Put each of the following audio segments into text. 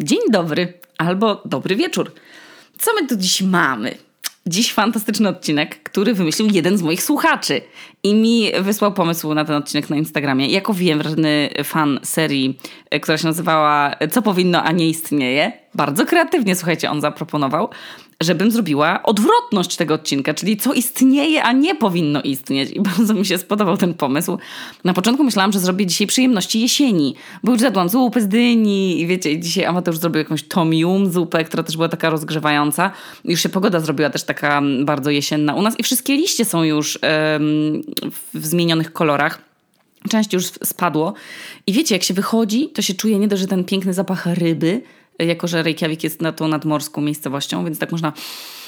Dzień dobry albo dobry wieczór. Co my tu dziś mamy? Dziś fantastyczny odcinek, który wymyślił jeden z moich słuchaczy i mi wysłał pomysł na ten odcinek na Instagramie. Jako wiem, wredny fan serii, e, która się nazywała Co powinno, a nie istnieje, bardzo kreatywnie, słuchajcie, on zaproponował, żebym zrobiła odwrotność tego odcinka, czyli co istnieje, a nie powinno istnieć. I bardzo mi się spodobał ten pomysł. Na początku myślałam, że zrobię dzisiaj przyjemności jesieni, bo już zjadłam zupę z dyni i wiecie, dzisiaj Amateusz zrobił jakąś tomium zupę, która też była taka rozgrzewająca. Już się pogoda zrobiła też taka bardzo jesienna u nas i wszystkie liście są już w zmienionych kolorach. Część już spadło. I wiecie, jak się wychodzi, to się czuje nie dość, że ten piękny zapach ryby, jako że Reykjavik jest na tą nadmorską miejscowością, więc tak można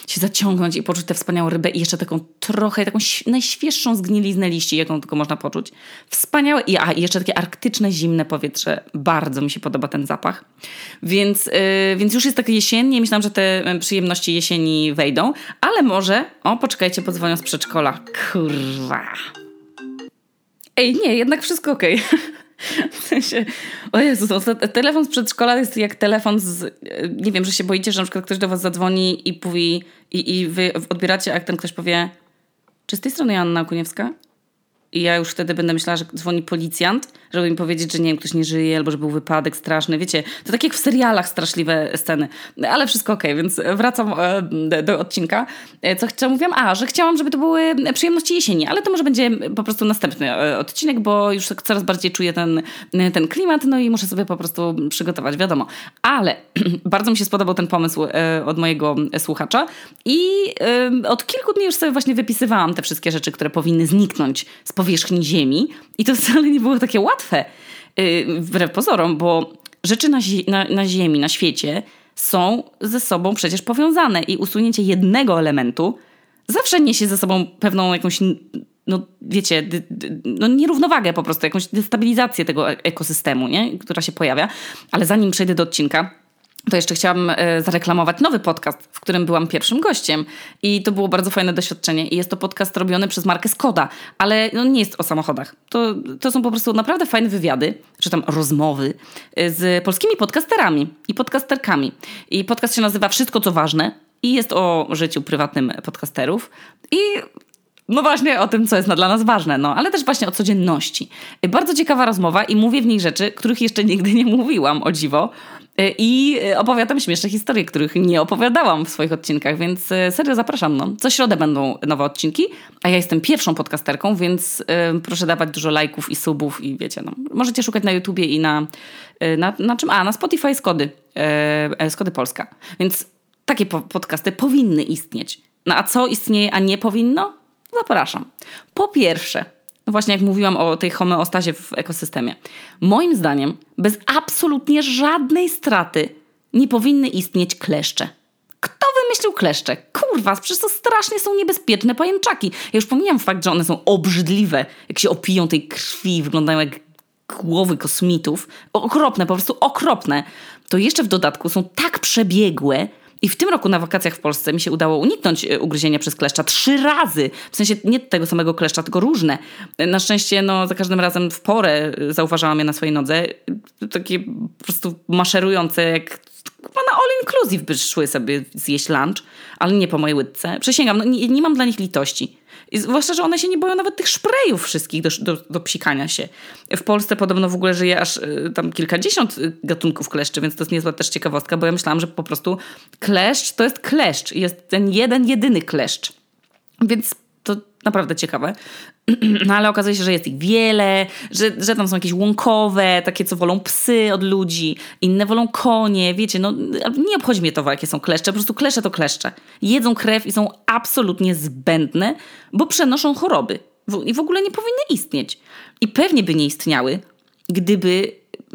się zaciągnąć i poczuć tę wspaniałą rybę i jeszcze taką trochę, taką najświeższą zgniliznę liści, jaką tylko można poczuć. Wspaniałe. I, a, i jeszcze takie arktyczne, zimne powietrze. Bardzo mi się podoba ten zapach. Więc, yy, więc już jest takie jesiennie. Myślałam, że te y, przyjemności jesieni wejdą, ale może... O, poczekajcie, podzwonią z przedszkola. Kurwa. Ej, nie, jednak wszystko okej. Okay. W sensie, o Jezu, telefon z przedszkola jest jak telefon z, nie wiem, że się boicie, że na przykład ktoś do was zadzwoni i mówi, i, i wy odbieracie, a ten ktoś powie, czy z tej strony Joanna Kuniewska? I ja już wtedy będę myślała, że dzwoni policjant, żeby mi powiedzieć, że nie wiem, ktoś nie żyje, albo że był wypadek straszny. Wiecie, to tak jak w serialach straszliwe sceny. Ale wszystko okej, okay, więc wracam e, do odcinka. E, co chciałam, mówiłam? A, że chciałam, żeby to były przyjemności jesieni, ale to może będzie po prostu następny e, odcinek, bo już tak coraz bardziej czuję ten, ten klimat, no i muszę sobie po prostu przygotować, wiadomo. Ale bardzo mi się spodobał ten pomysł od mojego słuchacza i od kilku dni już sobie właśnie wypisywałam te wszystkie rzeczy, które powinny zniknąć z powierzchni Ziemi i to wcale nie było takie łatwe, yy, wbrew pozorom, bo rzeczy na, na, na Ziemi, na świecie są ze sobą przecież powiązane i usunięcie jednego elementu zawsze niesie ze sobą pewną jakąś, no wiecie, no nierównowagę po prostu, jakąś destabilizację tego e-, ekosystemu, nie? która się pojawia. Ale zanim przejdę do odcinka, to jeszcze chciałam e, zareklamować nowy podcast, w którym byłam pierwszym gościem. I to było bardzo fajne doświadczenie. I jest to podcast robiony przez markę Skoda, ale no nie jest o samochodach. To, to są po prostu naprawdę fajne wywiady, czy tam rozmowy e, z polskimi podcasterami i podcasterkami. I podcast się nazywa Wszystko co ważne i jest o życiu prywatnym podcasterów. I no właśnie o tym, co jest dla nas ważne, no, ale też właśnie o codzienności. Bardzo ciekawa rozmowa i mówię w niej rzeczy, których jeszcze nigdy nie mówiłam, o dziwo. I opowiadam śmieszne historie, których nie opowiadałam w swoich odcinkach, więc e, serio zapraszam. No. Co środę będą nowe odcinki, a ja jestem pierwszą podcasterką, więc e, proszę dawać dużo lajków i subów i wiecie, no. Możecie szukać na YouTubie i na, e, na, na czym? A, na Spotify Skody, Skody Polska. Więc takie podcasty powinny istnieć. No a co istnieje, a nie powinno? Zapraszam. Po pierwsze, właśnie jak mówiłam o tej homeostazie w ekosystemie. Moim zdaniem, bez absolutnie żadnej straty nie powinny istnieć kleszcze. Kto wymyślił kleszcze? Kurwa, przecież to strasznie są niebezpieczne pajęczaki. Ja już pomijam fakt, że one są obrzydliwe, jak się opiją tej krwi, wyglądają jak głowy kosmitów. Okropne, po prostu okropne. To jeszcze w dodatku są tak przebiegłe, i w tym roku na wakacjach w Polsce mi się udało uniknąć e, ugryzienia przez kleszcza trzy razy. W sensie nie tego samego kleszcza, tylko różne. Na szczęście no, za każdym razem w porę e, zauważałam je na swojej nodze. Takie po prostu maszerujące jak na all inclusive by szły sobie zjeść lunch, ale nie po mojej łydce. Przysięgam, no, nie, nie mam dla nich litości. Zwłaszcza, że one się nie boją nawet tych szprejów wszystkich do, do, do psikania się. W Polsce podobno w ogóle żyje aż y, tam kilkadziesiąt y, gatunków kleszczy, więc to jest niezła też ciekawostka, bo ja myślałam, że po prostu kleszcz to jest kleszcz. Jest ten jeden, jedyny kleszcz. Więc naprawdę ciekawe. No ale okazuje się, że jest ich wiele, że, że tam są jakieś łąkowe, takie co wolą psy od ludzi, inne wolą konie, wiecie, no nie obchodzi mnie to, jakie są kleszcze, po prostu kleszcze to kleszcze. Jedzą krew i są absolutnie zbędne, bo przenoszą choroby i w ogóle nie powinny istnieć. I pewnie by nie istniały, gdyby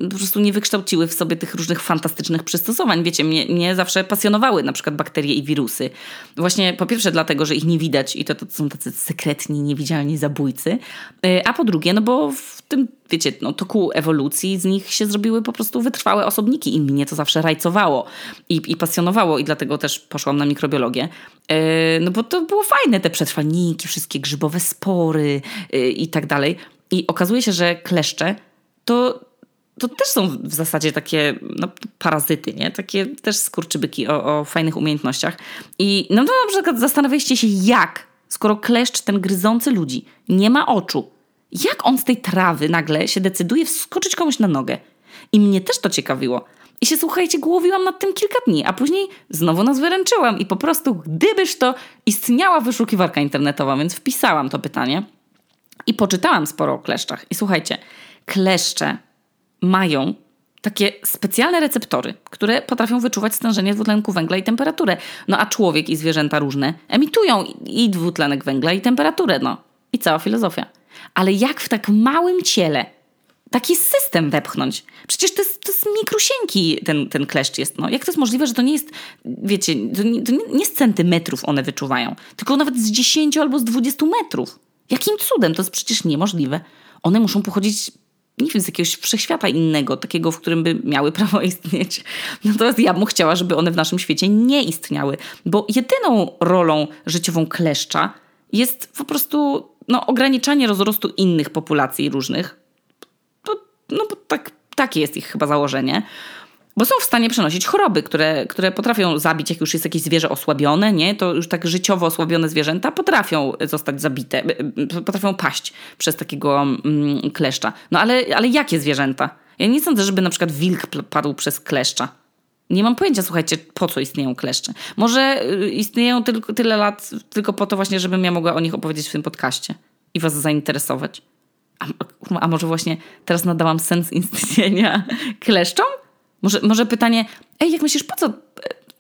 po prostu nie wykształciły w sobie tych różnych fantastycznych przystosowań. Wiecie, mnie, mnie zawsze pasjonowały na przykład bakterie i wirusy. Właśnie po pierwsze dlatego, że ich nie widać i to, to są tacy sekretni, niewidzialni zabójcy, e, a po drugie, no bo w tym, wiecie, no, toku ewolucji z nich się zrobiły po prostu wytrwałe osobniki i mnie to zawsze rajcowało i, i pasjonowało i dlatego też poszłam na mikrobiologię. E, no bo to było fajne, te przetrwalniki, wszystkie grzybowe spory e, i tak dalej. I okazuje się, że kleszcze to to też są w zasadzie takie no, parazyty, nie? Takie też skurczybyki o, o fajnych umiejętnościach. I no to na przykład zastanawialiście się, jak, skoro kleszcz ten gryzący ludzi nie ma oczu, jak on z tej trawy nagle się decyduje wskoczyć komuś na nogę? I mnie też to ciekawiło. I się, słuchajcie, głowiłam nad tym kilka dni, a później znowu nas wyręczyłam i po prostu, gdybyż to istniała wyszukiwarka internetowa, więc wpisałam to pytanie i poczytałam sporo o kleszczach. I słuchajcie, kleszcze mają takie specjalne receptory, które potrafią wyczuwać stężenie dwutlenku węgla i temperaturę. No a człowiek i zwierzęta różne emitują i dwutlenek węgla i temperaturę, no. I cała filozofia. Ale jak w tak małym ciele taki system wepchnąć? Przecież to jest, to jest mikrusieńki ten, ten kleszcz jest. No. Jak to jest możliwe, że to nie jest, wiecie, to nie, to nie z centymetrów one wyczuwają, tylko nawet z 10 albo z 20 metrów. Jakim cudem? To jest przecież niemożliwe. One muszą pochodzić nie wiem, z jakiegoś wszechświata innego, takiego, w którym by miały prawo istnieć. Natomiast ja bym chciała, żeby one w naszym świecie nie istniały, bo jedyną rolą życiową kleszcza jest po prostu no, ograniczanie rozrostu innych populacji różnych. Bo, no bo tak, takie jest ich chyba założenie. Bo są w stanie przenosić choroby, które, które potrafią zabić, jak już jest jakieś zwierzę osłabione, nie? to już tak życiowo osłabione zwierzęta potrafią zostać zabite, potrafią paść przez takiego mm, kleszcza. No ale, ale jakie zwierzęta? Ja nie sądzę, żeby na przykład wilk padł przez kleszcza. Nie mam pojęcia, słuchajcie, po co istnieją kleszcze. Może y, istnieją tylko tyle lat tylko po to właśnie, żebym ja mogła o nich opowiedzieć w tym podcaście i was zainteresować. A, a może właśnie teraz nadałam sens istnienia kleszczom? Może, może pytanie, ej, jak myślisz, po co?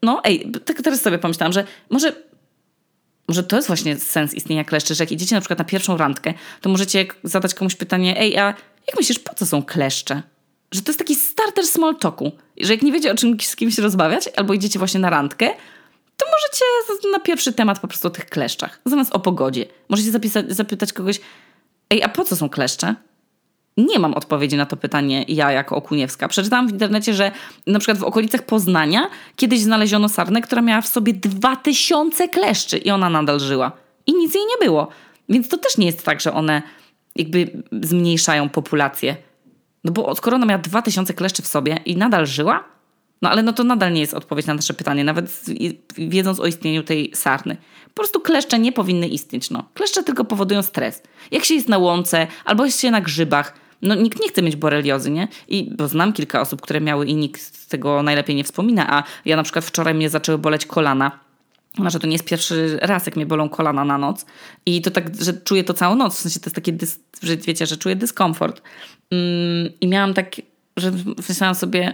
No, ej, tak teraz sobie pomyślałam, że może, może to jest właśnie sens istnienia kleszczy, że jak idziecie na przykład na pierwszą randkę, to możecie zadać komuś pytanie, ej, a jak myślisz, po co są kleszcze? Że to jest taki starter small talku, że jak nie wiecie o czym z kimś rozmawiać, albo idziecie właśnie na randkę, to możecie na pierwszy temat po prostu o tych kleszczach, zamiast o pogodzie. Możecie zapisać, zapytać kogoś, ej, a po co są kleszcze? Nie mam odpowiedzi na to pytanie ja jako Okuniewska. Przeczytałam w internecie, że na przykład w okolicach Poznania kiedyś znaleziono sarnę, która miała w sobie 2000 kleszczy i ona nadal żyła. I nic jej nie było. Więc to też nie jest tak, że one jakby zmniejszają populację. No bo skoro ona miała 2000 kleszczy w sobie i nadal żyła, no ale no to nadal nie jest odpowiedź na nasze pytanie, nawet wiedząc o istnieniu tej sarny. Po prostu kleszcze nie powinny istnieć. No. Kleszcze tylko powodują stres. Jak się jest na łące albo jest się na grzybach, no nikt nie chce mieć boreliozy, nie? I bo znam kilka osób, które miały i nikt z tego najlepiej nie wspomina, a ja na przykład wczoraj mnie zaczęły boleć kolana. Może to nie jest pierwszy raz, jak mnie bolą kolana na noc. I to tak, że czuję to całą noc. W sensie to jest takie, dys, że wiecie, że czuję dyskomfort. Mm, I miałam tak, że myślałam sobie,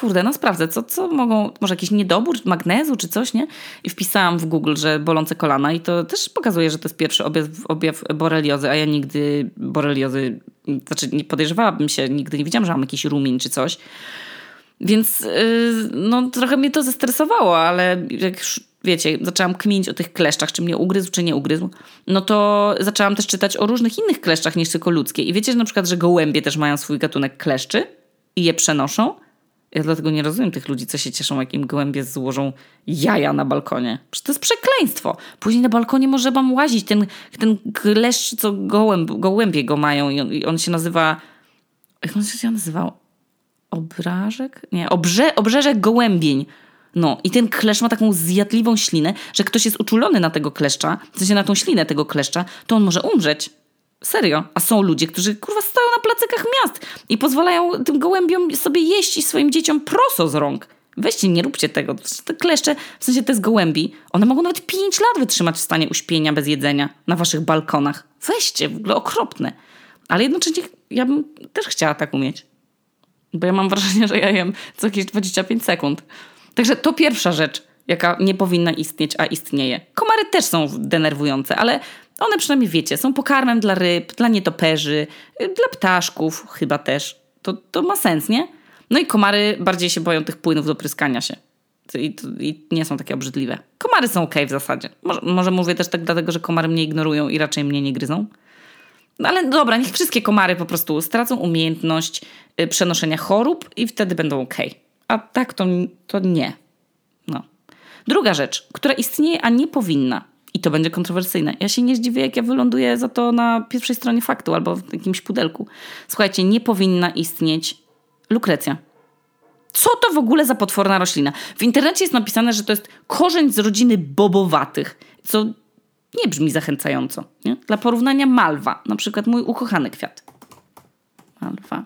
kurde, no sprawdzę, co, co mogą, może jakiś niedobór magnezu czy coś, nie? I wpisałam w Google, że bolące kolana i to też pokazuje, że to jest pierwszy objaw, objaw boreliozy, a ja nigdy boreliozy, znaczy nie podejrzewałabym się, nigdy nie widziałam, że mam jakiś rumin czy coś. Więc yy, no trochę mnie to zestresowało, ale jak już wiecie, zaczęłam kminić o tych kleszczach, czy mnie ugryzł, czy nie ugryzł, no to zaczęłam też czytać o różnych innych kleszczach niż tylko ludzkie. I wiecie, że na przykład, że gołębie też mają swój gatunek kleszczy i je przenoszą. Ja dlatego nie rozumiem tych ludzi, co się cieszą, jak im gołębie złożą jaja na balkonie. Przecież to jest przekleństwo. Później na balkonie może wam łazić ten, ten kleszcz, co gołęb, gołębie go mają i on, i on się nazywa... Jak on się nazywał? Obrażek? Nie, obrze, obrzeżek gołębień. No i ten kleszcz ma taką zjadliwą ślinę, że ktoś jest uczulony na tego kleszcza, w sensie na tą ślinę tego kleszcza, to on może umrzeć. Serio. A są ludzie, którzy kurwa stoją na placykach miast i pozwalają tym gołębiom sobie jeść i swoim dzieciom proso z rąk. Weźcie, nie róbcie tego. Te kleszcze, w sensie te z gołębi, one mogą nawet 5 lat wytrzymać w stanie uśpienia bez jedzenia na waszych balkonach. Weźcie, w ogóle okropne. Ale jednocześnie ja bym też chciała tak umieć. Bo ja mam wrażenie, że ja jem co jakieś 25 sekund. Także to pierwsza rzecz, jaka nie powinna istnieć, a istnieje. Komary też są denerwujące, ale one przynajmniej wiecie, są pokarmem dla ryb, dla nietoperzy, dla ptaszków chyba też. To, to ma sens, nie? No i komary bardziej się boją tych płynów do pryskania się. I, i nie są takie obrzydliwe. Komary są ok w zasadzie. Może, może mówię też tak dlatego, że komary mnie ignorują i raczej mnie nie gryzą. No ale dobra, niech wszystkie komary po prostu stracą umiejętność y, przenoszenia chorób i wtedy będą ok. A tak to, to nie. No. Druga rzecz, która istnieje, a nie powinna, i to będzie kontrowersyjne. Ja się nie zdziwię, jak ja wyląduję za to na pierwszej stronie faktu albo w jakimś pudelku. Słuchajcie, nie powinna istnieć Lukrecja. Co to w ogóle za potworna roślina? W internecie jest napisane, że to jest korzeń z rodziny bobowatych, co nie brzmi zachęcająco. Nie? Dla porównania malwa, na przykład mój ukochany kwiat. Malwa.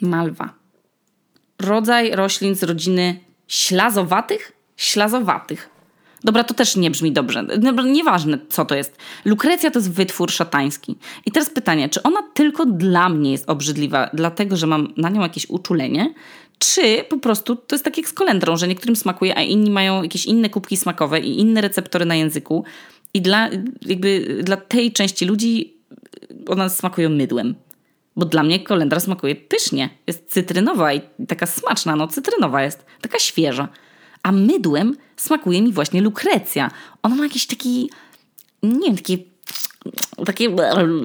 Malwa. Rodzaj roślin z rodziny ślazowatych? Ślazowatych. Dobra, to też nie brzmi dobrze. Dobra, nieważne, co to jest. Lukrecja to jest wytwór szatański. I teraz pytanie, czy ona tylko dla mnie jest obrzydliwa, dlatego że mam na nią jakieś uczulenie, czy po prostu to jest tak jak z kolendrą, że niektórym smakuje, a inni mają jakieś inne kubki smakowe i inne receptory na języku. I dla, jakby, dla tej części ludzi one smakują mydłem. Bo dla mnie kolendra smakuje pysznie. Jest cytrynowa i taka smaczna, no cytrynowa jest, taka świeża. A mydłem smakuje mi właśnie lukrecja. Ona ma jakiś taki, nie wiem, takie takie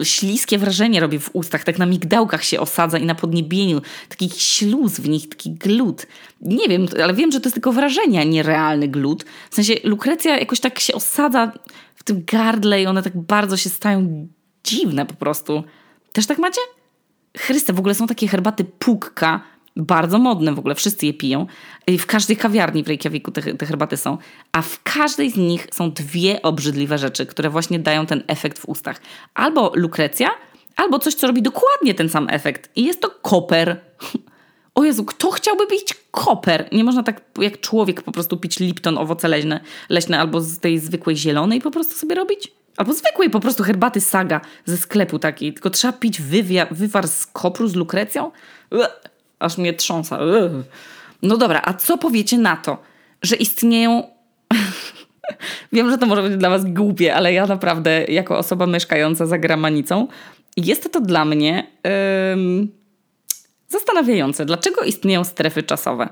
śliskie wrażenie robi w ustach, tak na migdałkach się osadza i na podniebieniu, taki śluz w nich, taki glut. Nie wiem, ale wiem, że to jest tylko wrażenie, a nie realny glut. W sensie lukrecja jakoś tak się osadza w tym gardle i one tak bardzo się stają dziwne po prostu. Też tak macie? Chryste, w ogóle są takie herbaty pukka, bardzo modne w ogóle, wszyscy je piją. W każdej kawiarni w Reykjaviku te, te herbaty są, a w każdej z nich są dwie obrzydliwe rzeczy, które właśnie dają ten efekt w ustach. Albo lukrecja, albo coś, co robi dokładnie ten sam efekt. I jest to koper. O Jezu, kto chciałby pić koper? Nie można tak jak człowiek po prostu pić Lipton, owoce leśne, leśne albo z tej zwykłej zielonej po prostu sobie robić? Albo zwykłej po prostu herbaty saga ze sklepu takiej, tylko trzeba pić wywia, wywar z kopru z lukrecją? Aż mnie trząsa. No dobra, a co powiecie na to, że istnieją. Wiem, że to może być dla Was głupie, ale ja naprawdę, jako osoba mieszkająca za gramanicą, jest to dla mnie ym, zastanawiające. Dlaczego istnieją strefy czasowe?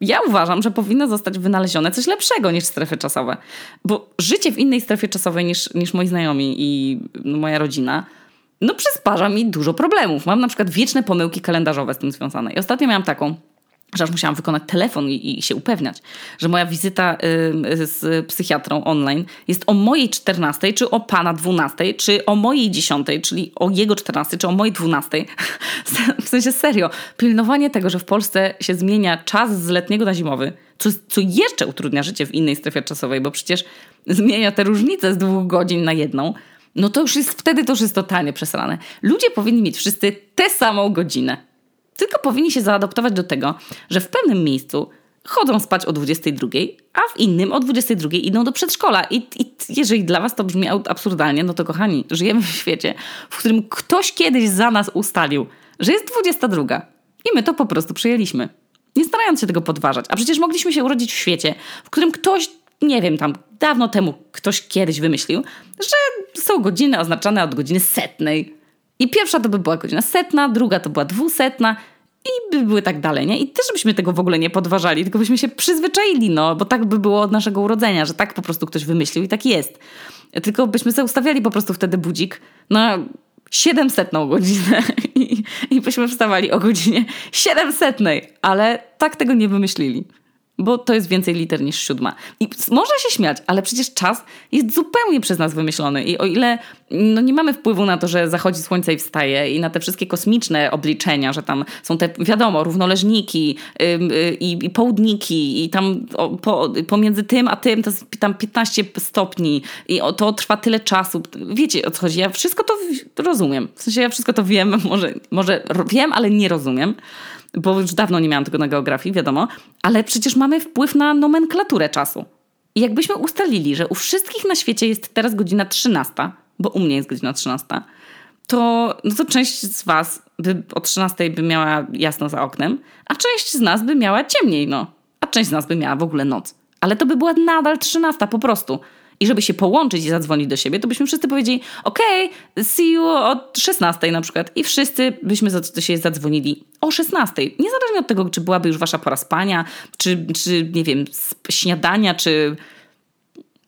Ja uważam, że powinno zostać wynalezione coś lepszego niż strefy czasowe. Bo życie w innej strefie czasowej niż, niż moi znajomi i moja rodzina no przysparza mi dużo problemów. Mam na przykład wieczne pomyłki kalendarzowe z tym związane. I ostatnio miałam taką, że aż musiałam wykonać telefon i, i się upewniać, że moja wizyta y, z psychiatrą online jest o mojej 14, czy o pana 12, czy o mojej 10, czyli o jego 14, czy o mojej 12. w sensie serio, pilnowanie tego, że w Polsce się zmienia czas z letniego na zimowy, co, co jeszcze utrudnia życie w innej strefie czasowej, bo przecież zmienia te różnice z dwóch godzin na jedną no to już jest, wtedy to już jest totalnie przesrane. Ludzie powinni mieć wszyscy tę samą godzinę. Tylko powinni się zaadoptować do tego, że w pewnym miejscu chodzą spać o 22, a w innym o 22 idą do przedszkola. I, I, jeżeli dla was to brzmi absurdalnie, no to kochani, żyjemy w świecie, w którym ktoś kiedyś za nas ustalił, że jest 22. I my to po prostu przyjęliśmy. Nie starając się tego podważać. A przecież mogliśmy się urodzić w świecie, w którym ktoś nie wiem, tam dawno temu ktoś kiedyś wymyślił, że są godziny oznaczone od godziny setnej. I pierwsza to by była godzina setna, druga to była dwusetna i by były tak dalej, nie? I też byśmy tego w ogóle nie podważali, tylko byśmy się przyzwyczaili, no, bo tak by było od naszego urodzenia, że tak po prostu ktoś wymyślił i tak jest. Tylko byśmy sobie ustawiali po prostu wtedy budzik na 700 godzinę i, i byśmy wstawali o godzinie 700, ale tak tego nie wymyślili bo to jest więcej liter niż siódma. I można się śmiać, ale przecież czas jest zupełnie przez nas wymyślony. I o ile no nie mamy wpływu na to, że zachodzi słońce i wstaje, i na te wszystkie kosmiczne obliczenia, że tam są te, wiadomo, równoleżniki yy, i, i południki, i tam o, po, pomiędzy tym a tym to jest tam 15 stopni, i o, to trwa tyle czasu. Wiecie o co chodzi? Ja wszystko to rozumiem. W sensie ja wszystko to wiem, może, może wiem, ale nie rozumiem bo już dawno nie miałam tego na geografii, wiadomo, ale przecież mamy wpływ na nomenklaturę czasu. I jakbyśmy ustalili, że u wszystkich na świecie jest teraz godzina 13, bo u mnie jest godzina 13, to, no to część z Was by o 13 by miała jasno za oknem, a część z nas by miała ciemniej, no. A część z nas by miała w ogóle noc. Ale to by była nadal 13 po prostu. I żeby się połączyć i zadzwonić do siebie, to byśmy wszyscy powiedzieli, ok, see you o 16 na przykład. I wszyscy byśmy siebie zadzwonili o 16. Niezależnie od tego, czy byłaby już wasza pora spania, czy, czy nie wiem, śniadania, czy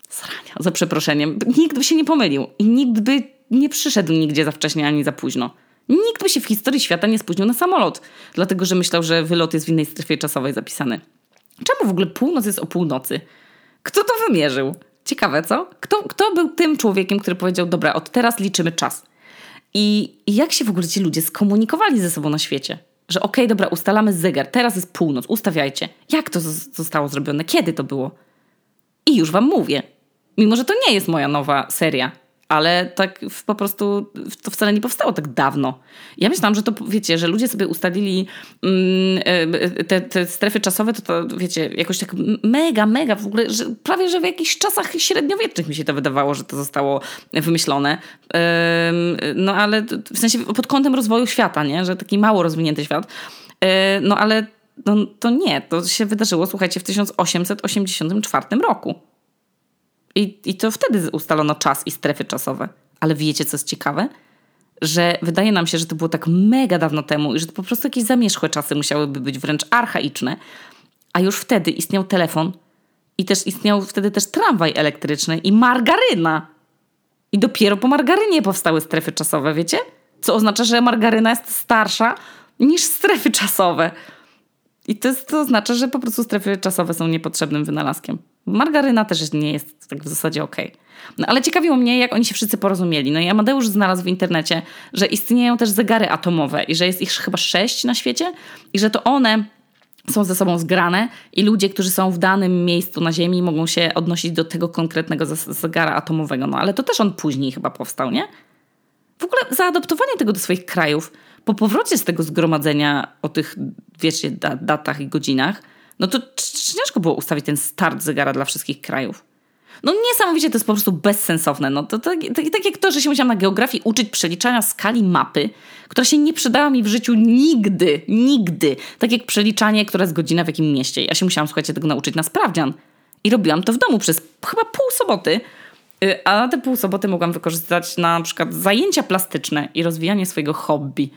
srania, za przeproszeniem. Nikt by się nie pomylił i nikt by nie przyszedł nigdzie za wcześnie ani za późno. Nikt by się w historii świata nie spóźnił na samolot, dlatego że myślał, że wylot jest w innej strefie czasowej zapisany. Czemu w ogóle północ jest o północy? Kto to wymierzył? Ciekawe, co? Kto, kto był tym człowiekiem, który powiedział, dobra, od teraz liczymy czas? I, I jak się w ogóle ci ludzie skomunikowali ze sobą na świecie? Że okej, okay, dobra, ustalamy zegar, teraz jest północ, ustawiajcie. Jak to zostało zrobione? Kiedy to było? I już wam mówię. Mimo, że to nie jest moja nowa seria ale tak po prostu to wcale nie powstało tak dawno. Ja myślałam, że to, wiecie, że ludzie sobie ustalili mm, e, te, te, strefy czasowe, to, to wiecie, jakoś tak mega, mega w ogóle, że prawie, że w jakichś czasach średniowiecznych mi się to wydawało, że to zostało wymyślone. No ale w sensie pod kątem rozwoju świata, nie? Że taki mało rozwinięty świat. E, no ale no, to nie, to się wydarzyło, słuchajcie, w 1884 roku. I, I to wtedy ustalono czas i strefy czasowe. Ale wiecie, co jest ciekawe? Że wydaje nam się, że to było tak mega dawno temu i że to po prostu jakieś zamierzchłe czasy musiałyby być wręcz archaiczne. A już wtedy istniał telefon i też istniał wtedy też tramwaj elektryczny i margaryna. I dopiero po margarynie powstały strefy czasowe, wiecie? Co oznacza, że margaryna jest starsza niż strefy czasowe. I to, jest, to oznacza, że po prostu strefy czasowe są niepotrzebnym wynalazkiem. Margaryna też nie jest tak w zasadzie okej. Okay. No ale ciekawiło mnie, jak oni się wszyscy porozumieli. No i Amadeusz znalazł w internecie, że istnieją też zegary atomowe i że jest ich chyba sześć na świecie i że to one są ze sobą zgrane i ludzie, którzy są w danym miejscu na Ziemi mogą się odnosić do tego konkretnego zegara atomowego. No ale to też on później chyba powstał, nie? W ogóle zaadoptowanie tego do swoich krajów po powrocie z tego zgromadzenia o tych, wiecie, datach i godzinach, no to ciężko było ustawić ten start zegara dla wszystkich krajów. No niesamowicie to jest po prostu bezsensowne. No to, to, to, tak jak to, że się musiałam na geografii uczyć przeliczania skali mapy, która się nie przydała mi w życiu nigdy, nigdy. Tak jak przeliczanie, która jest godzina w jakim mieście. Ja się musiałam, słuchajcie, tego nauczyć na sprawdzian. I robiłam to w domu przez chyba pół soboty. Y, a te pół soboty mogłam wykorzystać na przykład zajęcia plastyczne i rozwijanie swojego hobby.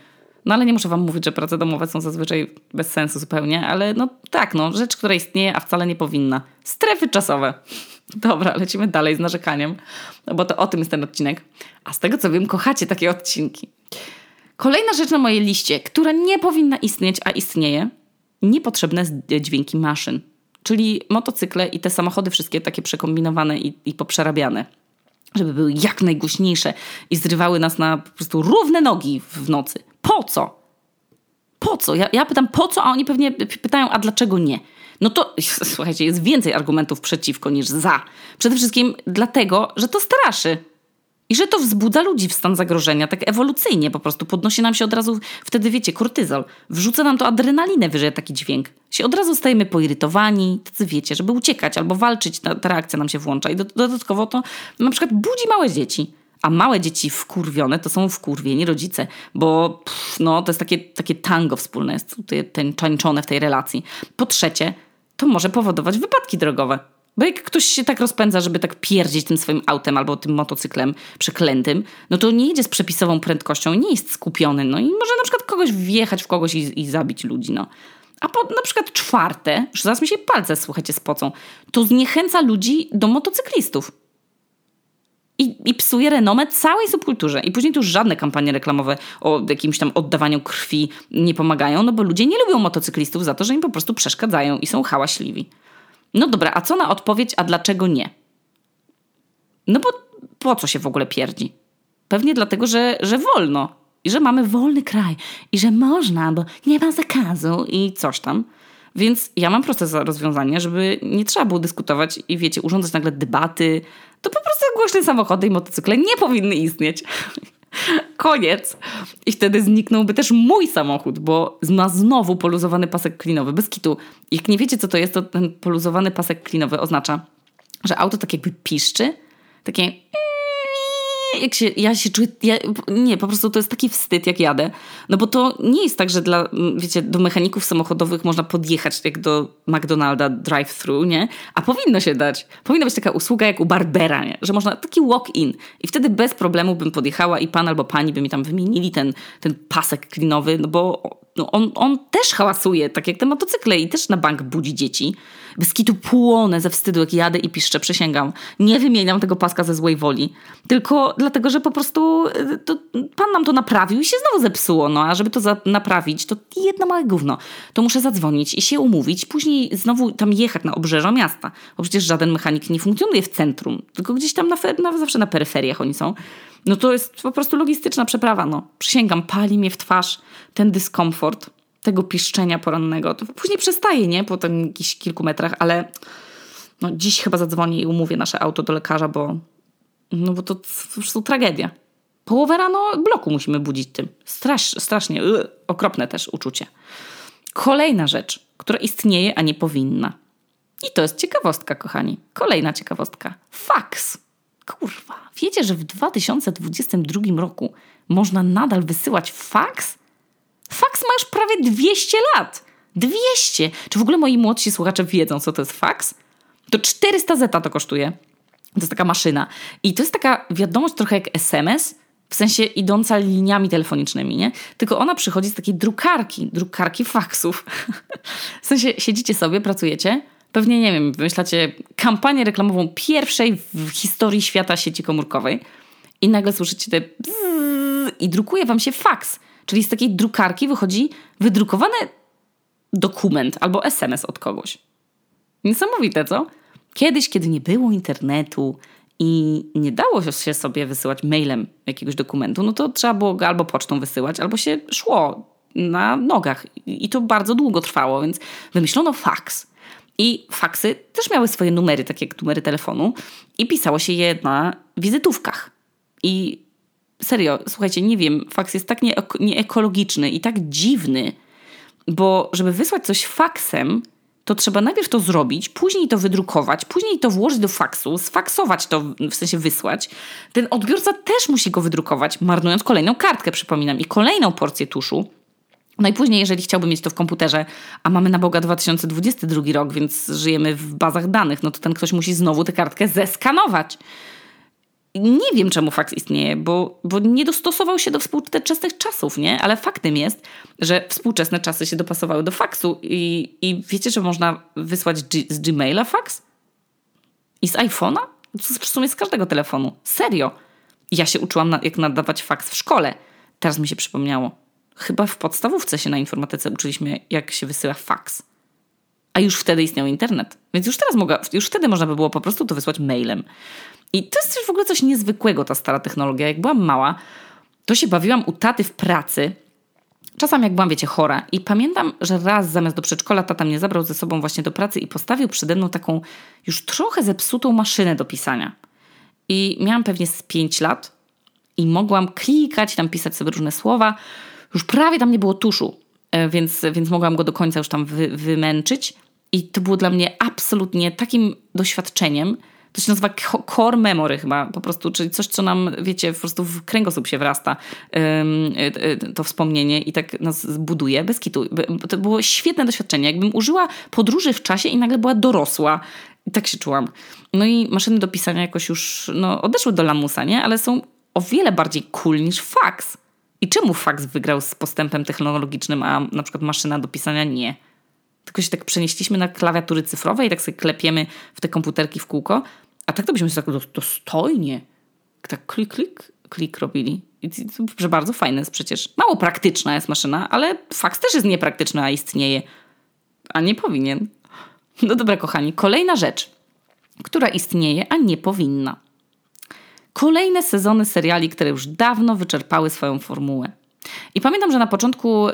No ale nie muszę wam mówić, że prace domowe są zazwyczaj bez sensu zupełnie, ale no tak, no rzecz, która istnieje, a wcale nie powinna. Strefy czasowe. Dobra, lecimy dalej z narzekaniem, no bo to o tym jest ten odcinek. A z tego co wiem, kochacie takie odcinki. Kolejna rzecz na mojej liście, która nie powinna istnieć, a istnieje, niepotrzebne dźwięki maszyn. Czyli motocykle i te samochody wszystkie takie przekombinowane i, i poprzerabiane żeby były jak najgłośniejsze i zrywały nas na po prostu równe nogi w nocy. Po co? Po co? Ja, ja pytam po co, a oni pewnie pytają, a dlaczego nie? No to słuchajcie, jest więcej argumentów przeciwko niż za. Przede wszystkim dlatego, że to straszy. I że to wzbudza ludzi w stan zagrożenia, tak ewolucyjnie po prostu. Podnosi nam się od razu, wtedy wiecie, kortyzol. Wrzuca nam to adrenalinę wyżej taki dźwięk. Się od razu stajemy poirytowani, tacy wiecie, żeby uciekać albo walczyć, ta, ta reakcja nam się włącza. I do, dodatkowo to na przykład budzi małe dzieci. A małe dzieci wkurwione to są wkurwieni rodzice, bo pff, no, to jest takie, takie tango wspólne, jest ten tańczone w tej relacji. Po trzecie, to może powodować wypadki drogowe. Bo jak ktoś się tak rozpędza, żeby tak pierdzić tym swoim autem albo tym motocyklem przeklętym, no to nie jedzie z przepisową prędkością, nie jest skupiony, no i może na przykład kogoś wjechać w kogoś i, i zabić ludzi, no. A po, na przykład czwarte, już zaraz mi się palce, słuchajcie, spocą, to zniechęca ludzi do motocyklistów i, i psuje renomę całej subkulturze. I później tu już żadne kampanie reklamowe o jakimś tam oddawaniu krwi nie pomagają, no bo ludzie nie lubią motocyklistów za to, że im po prostu przeszkadzają i są hałaśliwi. No dobra, a co na odpowiedź, a dlaczego nie? No bo po co się w ogóle pierdzi? Pewnie dlatego, że, że wolno. I że mamy wolny kraj. I że można, bo nie ma zakazu i coś tam. Więc ja mam proste rozwiązanie, żeby nie trzeba było dyskutować i wiecie, urządzać nagle debaty. To po prostu głośne samochody i motocykle nie powinny istnieć. Koniec. I wtedy zniknąłby też mój samochód, bo ma znowu poluzowany pasek klinowy. Bez kitu. Jak nie wiecie, co to jest, to ten poluzowany pasek klinowy oznacza, że auto tak jakby piszczy, takie jak się, ja się czuję, ja, nie, po prostu to jest taki wstyd, jak jadę. No bo to nie jest tak, że dla, wiecie, do mechaników samochodowych można podjechać jak do McDonalda drive-thru, nie? A powinno się dać. Powinna być taka usługa jak u Barbera, nie? Że można taki walk-in. I wtedy bez problemu bym podjechała i pan albo pani by mi tam wymienili ten, ten pasek klinowy, no bo no on, on też hałasuje, tak jak te motocykle i też na bank budzi dzieci. Bez kitu płonę ze wstydu, jak jadę i piszczę, przysięgam. Nie wymieniam tego paska ze złej woli, tylko dlatego, że po prostu y, to, pan nam to naprawił i się znowu zepsuło. No a żeby to za- naprawić, to jedno małe gówno. To muszę zadzwonić i się umówić, później znowu tam jechać na obrzeża miasta. Bo przecież żaden mechanik nie funkcjonuje w centrum, tylko gdzieś tam na, na zawsze na peryferiach oni są. no to jest po prostu logistyczna przeprawa. No. Przysięgam, pali mnie w twarz ten dyskomfort tego piszczenia porannego. To później przestaje, nie? Po tym jakichś kilku metrach, ale no, dziś chyba zadzwonię i umówię nasze auto do lekarza, bo, no, bo to po prostu tragedia. Połowę rano bloku musimy budzić tym. Strasz, strasznie, yy, okropne też uczucie. Kolejna rzecz, która istnieje, a nie powinna. I to jest ciekawostka, kochani. Kolejna ciekawostka. Faks. Kurwa, wiecie, że w 2022 roku można nadal wysyłać faks? Faks ma już prawie 200 lat. 200! Czy w ogóle moi młodsi słuchacze wiedzą, co to jest faks? To 400 zeta to kosztuje. To jest taka maszyna. I to jest taka wiadomość trochę jak SMS, w sensie idąca liniami telefonicznymi, nie? Tylko ona przychodzi z takiej drukarki, drukarki faksów. w sensie siedzicie sobie, pracujecie, pewnie, nie wiem, wymyślacie kampanię reklamową pierwszej w historii świata sieci komórkowej i nagle słyszycie te bzzz, i drukuje wam się faks. Czyli z takiej drukarki wychodzi wydrukowany dokument albo SMS od kogoś. Niesamowite, co? Kiedyś, kiedy nie było internetu i nie dało się sobie wysyłać mailem jakiegoś dokumentu, no to trzeba było go albo pocztą wysyłać, albo się szło na nogach. I to bardzo długo trwało, więc wymyślono faks. I faksy też miały swoje numery, takie jak numery telefonu, i pisało się je na wizytówkach. I serio, słuchajcie, nie wiem, faks jest tak nieekologiczny i tak dziwny, bo żeby wysłać coś faksem, to trzeba najpierw to zrobić, później to wydrukować, później to włożyć do faksu, sfaksować to, w sensie wysłać. Ten odbiorca też musi go wydrukować, marnując kolejną kartkę, przypominam, i kolejną porcję tuszu. No i później, jeżeli chciałbym mieć to w komputerze, a mamy na Boga 2022 rok, więc żyjemy w bazach danych, no to ten ktoś musi znowu tę kartkę zeskanować nie wiem, czemu faks istnieje, bo, bo nie dostosował się do współczesnych czasów, nie? Ale faktem jest, że współczesne czasy się dopasowały do faksu i, i wiecie, że można wysłać z Gmaila faks? I z iPhone'a? W sumie z każdego telefonu. Serio. Ja się uczyłam, na, jak nadawać faks w szkole. Teraz mi się przypomniało. Chyba w podstawówce się na informatyce uczyliśmy, jak się wysyła faks. A już wtedy istniał internet. Więc już teraz mogła, już wtedy można by było po prostu to wysłać mailem. I to jest w ogóle coś niezwykłego, ta stara technologia. Jak byłam mała, to się bawiłam u taty w pracy. Czasami jak byłam, wiecie, chora. I pamiętam, że raz zamiast do przedszkola tata mnie zabrał ze sobą właśnie do pracy i postawił przede mną taką już trochę zepsutą maszynę do pisania. I miałam pewnie z 5 lat i mogłam klikać, tam pisać sobie różne słowa. Już prawie tam nie było tuszu, więc, więc mogłam go do końca już tam wy, wymęczyć. I to było dla mnie absolutnie takim doświadczeniem, to się nazywa core memory chyba po prostu, czyli coś, co nam, wiecie, po prostu w kręgosłup się wrasta to wspomnienie i tak nas buduje, bez kitu. To było świetne doświadczenie. Jakbym użyła podróży w czasie i nagle była dorosła. I tak się czułam. No i maszyny do pisania jakoś już no, odeszły do lamusa, nie? Ale są o wiele bardziej cool niż fax. I czemu fax wygrał z postępem technologicznym, a na przykład maszyna do pisania nie? Tylko się tak przenieśliśmy na klawiatury cyfrowe i tak sobie klepiemy w te komputerki w kółko. A tak to byśmy się tak dostojnie, tak klik, klik, klik robili. I to, bardzo fajne jest przecież. Mało praktyczna jest maszyna, ale faks też jest niepraktyczny, a istnieje. A nie powinien. No dobra, kochani, kolejna rzecz, która istnieje, a nie powinna. Kolejne sezony seriali, które już dawno wyczerpały swoją formułę. I pamiętam, że na początku y,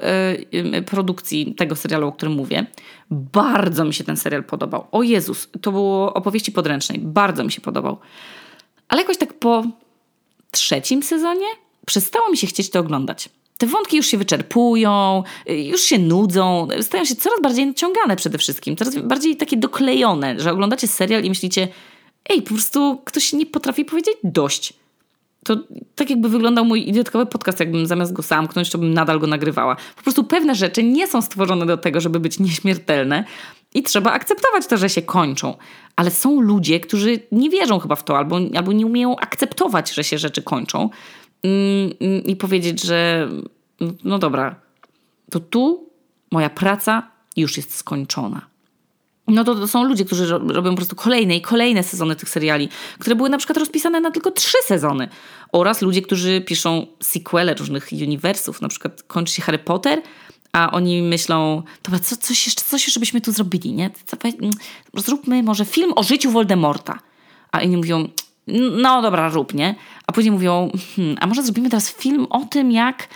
y, produkcji tego serialu, o którym mówię, bardzo mi się ten serial podobał. O Jezus, to było opowieści podręcznej. Bardzo mi się podobał. Ale jakoś tak po trzecim sezonie przestało mi się chcieć to oglądać. Te wątki już się wyczerpują, y, już się nudzą, stają się coraz bardziej naciągane przede wszystkim, coraz bardziej takie doklejone, że oglądacie serial i myślicie, ej, po prostu ktoś nie potrafi powiedzieć dość to tak jakby wyglądał mój idiotkowy podcast, jakbym zamiast go zamknąć, to bym nadal go nagrywała. Po prostu pewne rzeczy nie są stworzone do tego, żeby być nieśmiertelne i trzeba akceptować to, że się kończą. Ale są ludzie, którzy nie wierzą chyba w to albo, albo nie umieją akceptować, że się rzeczy kończą mm, i powiedzieć, że no dobra, to tu moja praca już jest skończona no to, to, są ludzie, którzy robią po prostu kolejne i kolejne sezony tych seriali, które były na przykład rozpisane na tylko trzy sezony. Oraz ludzie, którzy piszą sequele różnych uniwersów. Na przykład kończy się Harry Potter, a oni myślą, dobra, co, coś, jeszcze, coś jeszcze byśmy tu zrobili, nie? Zróbmy może film o życiu Voldemorta. A inni mówią, No dobra, rób, nie? A później mówią, hmm, a może zrobimy teraz film o tym, jak,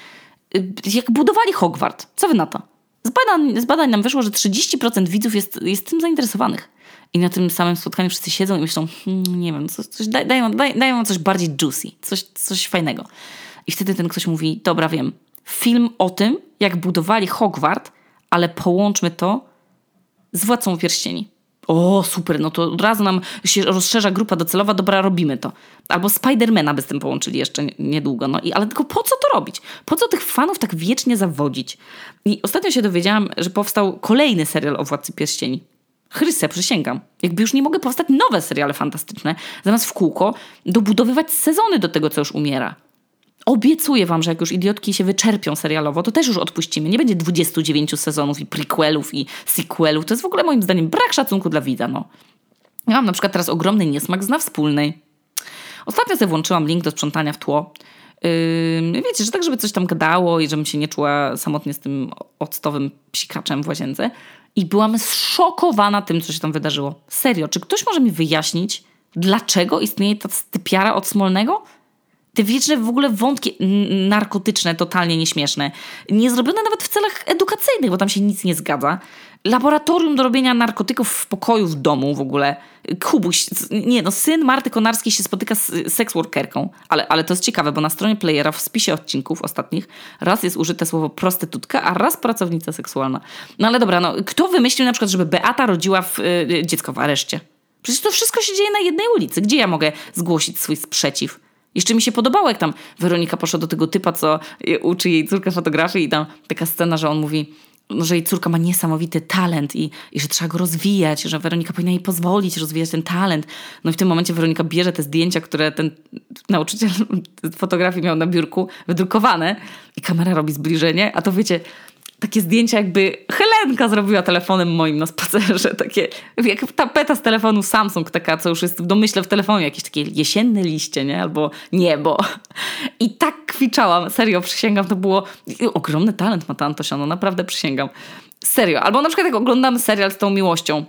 y, jak budowali Hogwart. Co wy na to? Z badań, z badań nam wyszło, że 30% widzów jest, jest tym zainteresowanych. I na tym samym spotkaniu wszyscy siedzą i myślą, hmm, nie wiem, coś, coś daj, daj, coś bardziej juicy, coś, coś fajnego. I wtedy ten ktoś mówi, dobra, wiem, film o tym, jak budowali Hogwart, ale połączmy to z Władcą Pierścieni. O, super, no to od razu nam się rozszerza grupa docelowa, dobra, robimy to. Albo Spidermana by z tym połączyli jeszcze niedługo. No i ale tylko po co to robić? Po co tych fanów tak wiecznie zawodzić? I ostatnio się dowiedziałam, że powstał kolejny serial o Władcy Pierścieni. Chryste, przysięgam. Jakby już nie mogły powstać nowe seriale fantastyczne, zamiast w kółko dobudowywać sezony do tego, co już umiera. Obiecuję wam, że jak już idiotki się wyczerpią serialowo, to też już odpuścimy. Nie będzie 29 sezonów i prequelów i sequelów. To jest w ogóle moim zdaniem brak szacunku dla widza, no. Ja mam na przykład teraz ogromny niesmak zna wspólnej. Ostatnio sobie włączyłam link do sprzątania w tło. Yy, wiecie, że tak, żeby coś tam gadało i żebym się nie czuła samotnie z tym octowym psikaczem w łazience. I byłam zszokowana tym, co się tam wydarzyło. Serio, czy ktoś może mi wyjaśnić, dlaczego istnieje ta stypiara od Smolnego? Te wieczne w ogóle wątki narkotyczne, totalnie nieśmieszne. Nie zrobione nawet w celach edukacyjnych, bo tam się nic nie zgadza. Laboratorium do robienia narkotyków w pokoju w domu w ogóle. Kubuś, nie no, syn Marty Konarskiej się spotyka z seksworkerką. Ale, ale to jest ciekawe, bo na stronie playera w spisie odcinków ostatnich raz jest użyte słowo prostytutka, a raz pracownica seksualna. No ale dobra, no kto wymyślił na przykład, żeby Beata rodziła w, y, dziecko w areszcie? Przecież to wszystko się dzieje na jednej ulicy. Gdzie ja mogę zgłosić swój sprzeciw? Jeszcze mi się podobało, jak tam Weronika poszła do tego typa, co uczy jej córkę fotografii i tam taka scena, że on mówi, no, że jej córka ma niesamowity talent i, i że trzeba go rozwijać, że Weronika powinna jej pozwolić rozwijać ten talent. No i w tym momencie Weronika bierze te zdjęcia, które ten nauczyciel fotografii miał na biurku, wydrukowane i kamera robi zbliżenie, a to wiecie, takie zdjęcia, jakby Helenka zrobiła telefonem moim na spacerze. Takie, jak tapeta z telefonu Samsung, taka, co już jest w domyśle w telefonie, jakieś takie jesienne liście, nie? Albo niebo. I tak kwiczałam, serio, przysięgam, to było ogromny talent ma ta Antosiano, naprawdę przysięgam. Serio. Albo na przykład jak oglądam serial z tą miłością,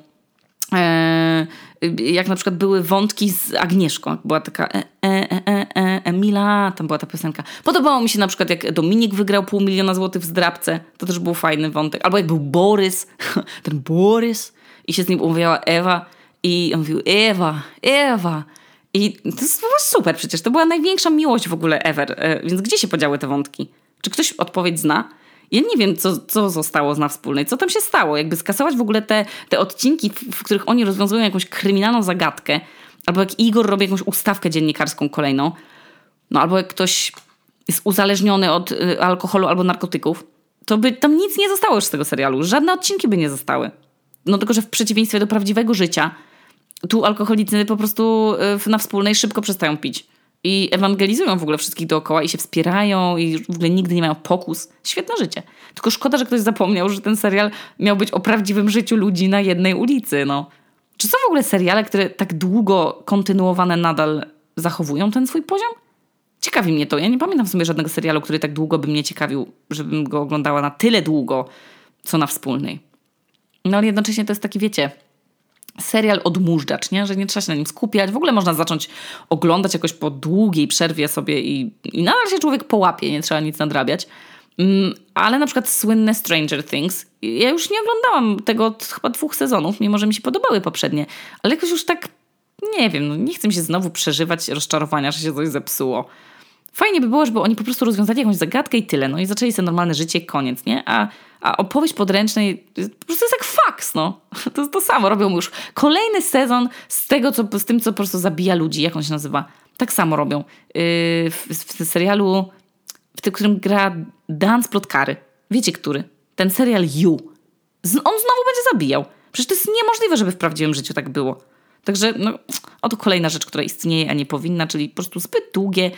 jak na przykład były wątki z Agnieszką, była taka e, e, e, e, Emila, tam była ta piosenka. Podobało mi się na przykład jak Dominik wygrał pół miliona złotych w zdrabce, to też był fajny wątek. Albo jak był Borys, ten Borys i się z nim umawiała Ewa i on mówił Ewa, Ewa. I to było super przecież, to była największa miłość w ogóle ever. E, więc gdzie się podziały te wątki? Czy ktoś odpowiedź zna? Ja nie wiem, co, co zostało z na wspólnej, co tam się stało. Jakby skasować w ogóle te, te odcinki, w, których oni rozwiązują jakąś kryminalną zagadkę, albo jak Igor robi jakąś ustawkę dziennikarską kolejną, no albo jak ktoś jest uzależniony od y, alkoholu albo narkotyków, to by tam nic nie zostało już z tego serialu. Żadne odcinki by nie zostały. No tylko, że w przeciwieństwie do prawdziwego życia, tu alkoholicy po prostu y, na wspólnej szybko przestają pić i ewangelizują w ogóle wszystkich dookoła i się wspierają i w ogóle nigdy nie mają pokus. Świetne życie. Tylko szkoda, że ktoś zapomniał, że ten serial miał być o prawdziwym życiu ludzi na jednej ulicy. No. Czy są w ogóle seriale, które tak długo kontynuowane nadal zachowują ten swój poziom? Ciekawi mnie to. Ja nie pamiętam w sumie żadnego serialu, który tak długo by mnie ciekawił, żebym go oglądała na tyle długo, co na wspólnej. No ale jednocześnie to jest taki, wiecie, serial odmóżdżacz, nie? że nie trzeba się na nim skupiać. W ogóle można zacząć oglądać jakoś po długiej przerwie sobie i, i nadal się człowiek połapie, nie trzeba nic nadrabiać. Mm, ale na przykład słynne Stranger Things, ja już nie oglądałam tego od chyba dwóch sezonów, mimo że mi się podobały poprzednie, ale jakoś już tak, nie wiem, no nie chcę mi się znowu przeżywać rozczarowania, że się coś zepsuło. Fajnie by było, żeby oni po prostu rozwiązali jakąś zagadkę i tyle, no i zaczęli sobie normalne życie, koniec, nie? A, a opowieść podręcznej po prostu jest jak faks, no. To jest to samo, robią już kolejny sezon z tego, co, z tym, co po prostu zabija ludzi, jak on się nazywa. Tak samo robią. Yy, w, w, serialu, w tym, którym gra Dan Splotkary. Wiecie, który? Ten serial You. Z, on znowu będzie zabijał. Przecież to jest niemożliwe, żeby w prawdziwym życiu tak było. Także, no, oto kolejna rzecz, która istnieje, a nie powinna, czyli po prostu zbyt długie,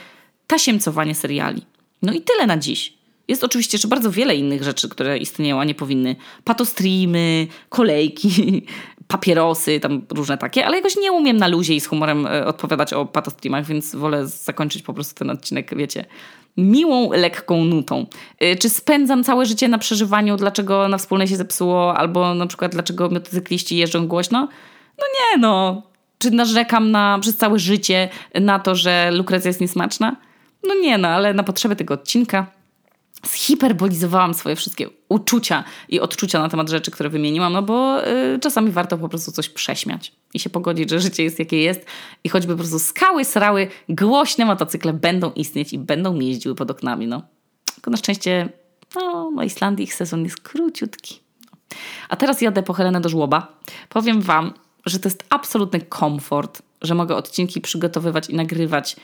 tasiemcowanie seriali. No i tyle na dziś. Jest oczywiście jeszcze bardzo wiele innych rzeczy, które istnieją, a nie powinny. Patostreamy, kolejki, papierosy, tam różne takie, ale jakoś nie umiem na luzie i z humorem e, odpowiadać o patostreamach, więc wolę zakończyć po prostu ten odcinek, wiecie, miłą, lekką nutą. E, czy spędzam całe życie na przeżywaniu, dlaczego na wspólnej się zepsuło, albo na przykład dlaczego motocykliści jeżdżą głośno? No nie, no czy narzekam na, przez całe życie na to, że lukrecja jest niesmaczna? No nie, no ale na potrzeby tego odcinka zhiperbolizowałam swoje wszystkie uczucia i odczucia na temat rzeczy, które wymieniłam, no bo y, czasami warto po prostu coś prześmiać i się pogodzić, że życie jest jakie jest i choćby po prostu skały, srały, głośne motocykle będą istnieć i będą jeździły pod oknami, no. Tylko na szczęście no, na Islandii ich sezon jest króciutki. A teraz jadę po Helenę do żłoba. Powiem Wam, że to jest absolutny komfort, że mogę odcinki przygotowywać i nagrywać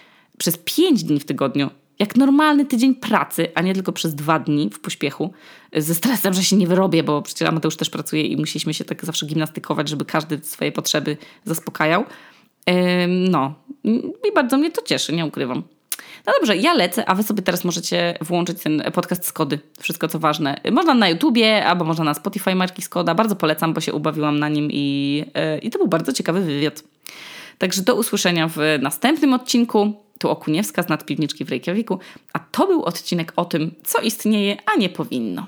przez 5 dni w tygodniu, jak normalny tydzień pracy, a nie tylko przez dwa dni w pośpiechu, ze stresem, że się nie wyrobię, bo przecież Amateusz też pracuje i musieliśmy się tak zawsze gimnastykować, żeby każdy swoje potrzeby zaspokajał. No, i bardzo mnie to cieszy, nie ukrywam. No dobrze, ja lecę, a wy sobie teraz możecie włączyć ten podcast Skody. Wszystko co ważne. Można na YouTubie, albo można na Spotify marki Skoda. Bardzo polecam, bo się ubawiłam na nim i, e, i to był bardzo ciekawy wywiad. Także do usłyszenia w następnym odcinku. Tu Okuniewska z nadpiwniczki w Reykjaviku. A to był odcinek o tym, co istnieje, a nie powinno.